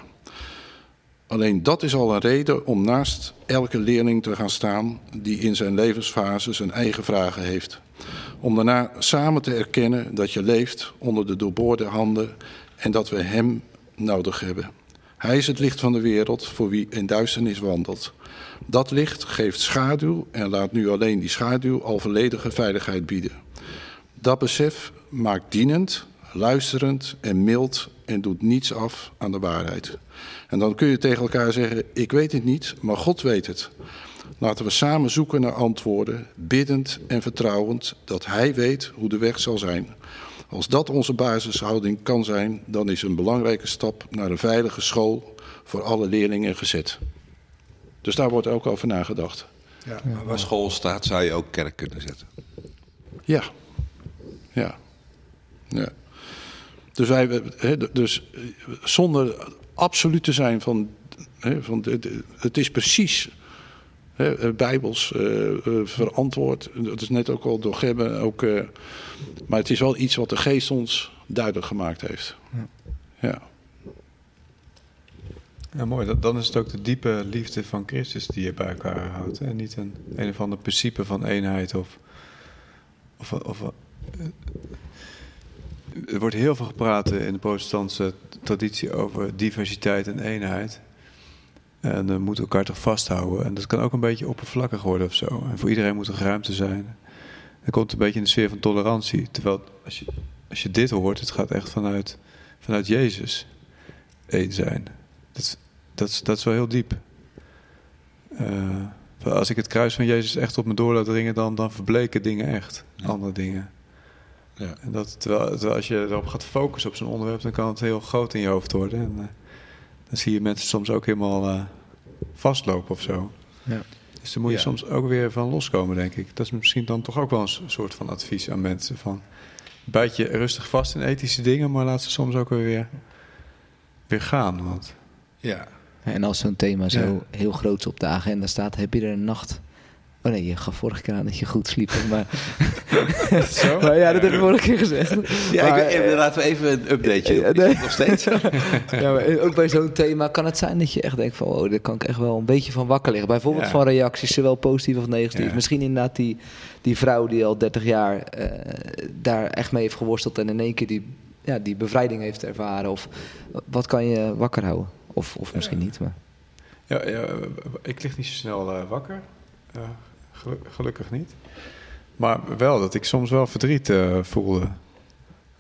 Alleen dat is al een reden om naast elke leerling te gaan staan die in zijn levensfase zijn eigen vragen heeft. Om daarna samen te erkennen dat je leeft onder de doorboorde handen en dat we Hem nodig hebben. Hij is het licht van de wereld voor wie in duisternis wandelt. Dat licht geeft schaduw en laat nu alleen die schaduw al volledige veiligheid bieden. Dat besef maakt dienend, luisterend en mild en doet niets af aan de waarheid. En dan kun je tegen elkaar zeggen: Ik weet het niet, maar God weet het. Laten we samen zoeken naar antwoorden, biddend en vertrouwend dat Hij weet hoe de weg zal zijn. Als dat onze basishouding kan zijn, dan is een belangrijke stap naar een veilige school voor alle leerlingen gezet. Dus daar wordt ook over nagedacht. Ja, maar waar school staat, zou je ook kerk kunnen zetten. Ja. Ja. ja. Dus, wij, hè, dus eh, zonder absoluut te zijn van, hè, van de- de- het is precies hè, eh, bijbels eh, eh, verantwoord. Dat is net ook al door Gebbe. Ook, maar het is wel iets wat de geest ons duidelijk gemaakt heeft. Ja. Ja, mooi. Dat- Dan is het ook de diepe liefde van Christus die je bij elkaar houdt. En niet een, een of ander principe van eenheid of... of, of er wordt heel veel gepraat in de protestantse traditie over diversiteit en eenheid. En we moeten elkaar toch vasthouden. En dat kan ook een beetje oppervlakkig worden of zo. En voor iedereen moet er ruimte zijn. Dat komt een beetje in de sfeer van tolerantie. Terwijl als je, als je dit hoort, het gaat echt vanuit, vanuit Jezus één zijn. Dat, is- dat, is, dat is wel heel diep. Eh, als ik het kruis van Jezus echt op me door laat dringen, dan, dan verbleken dingen echt. Andere dingen. Ja. En dat, terwijl, terwijl als je erop gaat focussen op zo'n onderwerp, dan kan het heel groot in je hoofd worden. En eh, dan zie je mensen soms ook helemaal eh, vastlopen of zo. Ja. Dus daar moet je Ja. soms ook weer van loskomen, denk ik. Dat is misschien dan toch ook wel een soort van advies aan mensen. Van, bijt je rustig vast in ethische dingen, maar laat ze soms ook weer, weer gaan. Want Ja. En als zo'n thema zo Ja. heel groot op de agenda staat, heb je er een nacht... Oh nee, je gaf vorige keer aan dat je goed sliep. Maar, Zo? maar ja, dat heb ik vorige keer gezegd. Ja, Maar, ik, eh, eh, laten we even een updateje doen. eh, nee. Is het Nog steeds. Ja, maar ook bij zo'n thema kan het zijn dat je echt denkt van... oh, daar kan ik echt wel een beetje van wakker liggen. Bijvoorbeeld Ja. van reacties, zowel positief of negatief. Ja. Misschien inderdaad die, die vrouw die al 30 jaar daar echt mee heeft geworsteld... en in één keer die, ja, die bevrijding heeft ervaren. Of wat kan je wakker houden? Of, of misschien niet, maar... Ja, ja, ik lig niet zo snel wakker. Eh, gelu- gelukkig niet. Maar wel dat ik soms wel verdriet eh, voelde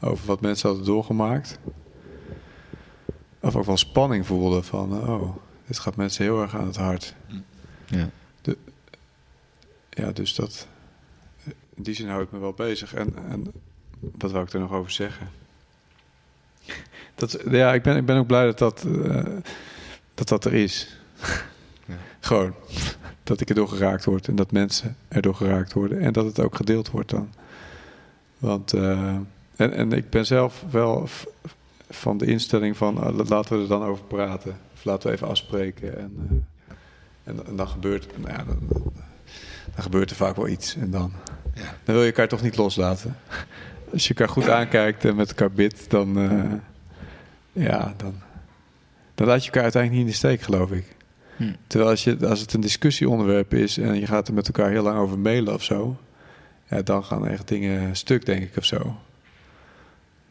over wat mensen hadden doorgemaakt. Of ook wel spanning voelde van, oh, dit gaat mensen heel erg aan het hart. Ja. Ja, dus dat, in die zin houdt me wel bezig. En, en wat wou ik er nog over zeggen? Dat, ja, ik ben, ik ben ook blij dat dat, eh, dat, dat er is. Gewoon. Dat ik erdoor geraakt word en dat mensen erdoor geraakt worden. En dat het ook gedeeld wordt dan. Want, eh, en, en ik ben zelf wel van de instelling van eh, laten we er dan over praten. Of laten we even afspreken. En, eh, en, en dan gebeurt, nou ja, dan, dan gebeurt er vaak wel iets. En dan, Ja. dan wil je elkaar toch niet loslaten. Als je elkaar goed aankijkt en met elkaar bidt, dan, ja, dan, dan laat je elkaar uiteindelijk niet in de steek, geloof ik. Hm. Terwijl als, je, als het een discussieonderwerp is en je gaat er met elkaar heel lang over mailen of zo, ja, dan gaan echt dingen stuk, denk ik, of zo.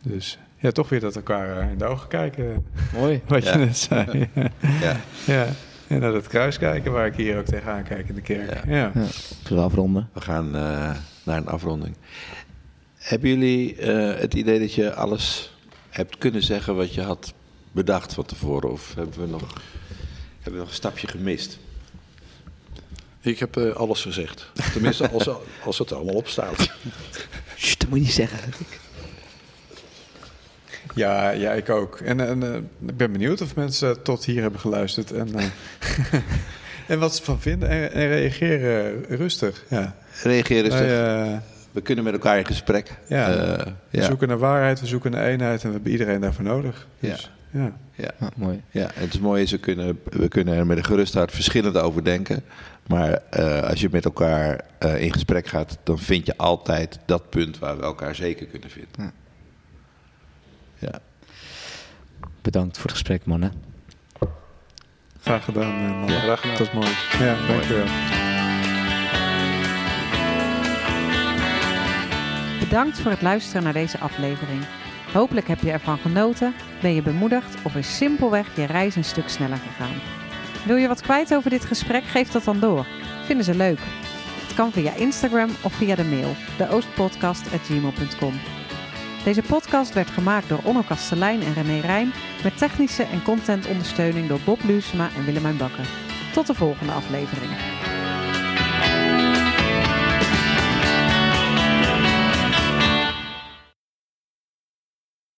Dus ja, toch weer dat elkaar eh, in de ogen kijken, Mooi. wat Ja. je net zei. Ja. ja. En naar dat kruis kijken waar ik hier ook tegenaan kijk in de kerk. Ja. Ja. Ja. Zullen we afronden? We gaan eh, naar een afronding. Hebben jullie eh, het idee dat je alles hebt kunnen zeggen wat je had bedacht van tevoren? Of hebben we nog, hebben we nog een stapje gemist? Ik heb eh, alles gezegd. Tenminste, als, als het allemaal op staat. Sst, dat moet je niet zeggen. Ja, ja, ik ook. En, en eh, ik ben benieuwd of mensen tot hier hebben geluisterd. En, eh, en wat ze van vinden. En, en reageren rustig. Ja. Reageer rustig. Wij, We kunnen met elkaar in gesprek. Ja. Eh, we ja. zoeken naar waarheid, we zoeken naar eenheid. En we hebben iedereen daarvoor nodig. Dus, ja. Ja. Ja, mooi. Ja, en het is mooi is, we kunnen, we kunnen er met een gerust hart verschillend over denken. Maar eh, als je met elkaar eh, in gesprek gaat, dan vind je altijd dat punt waar we elkaar zeker kunnen vinden. Ja. Ja. Bedankt voor het gesprek, mannen. Graag gedaan, eh, man. Ja, graag gedaan. Dat is mooi. Ja, dankjewel. Bedankt voor het luisteren naar deze aflevering. Hopelijk heb je ervan genoten, ben je bemoedigd of is simpelweg je reis een stuk sneller gegaan. Wil je wat kwijt over dit gesprek? Geef dat dan door. Vinden ze leuk? Het kan via Instagram of via de mail, deoostpodcast.gmail.com. Deze podcast werd gemaakt door Onno Kastelein en René Rijn met technische en contentondersteuning door Bob Luusma en Willemijn Bakker. Tot de volgende aflevering.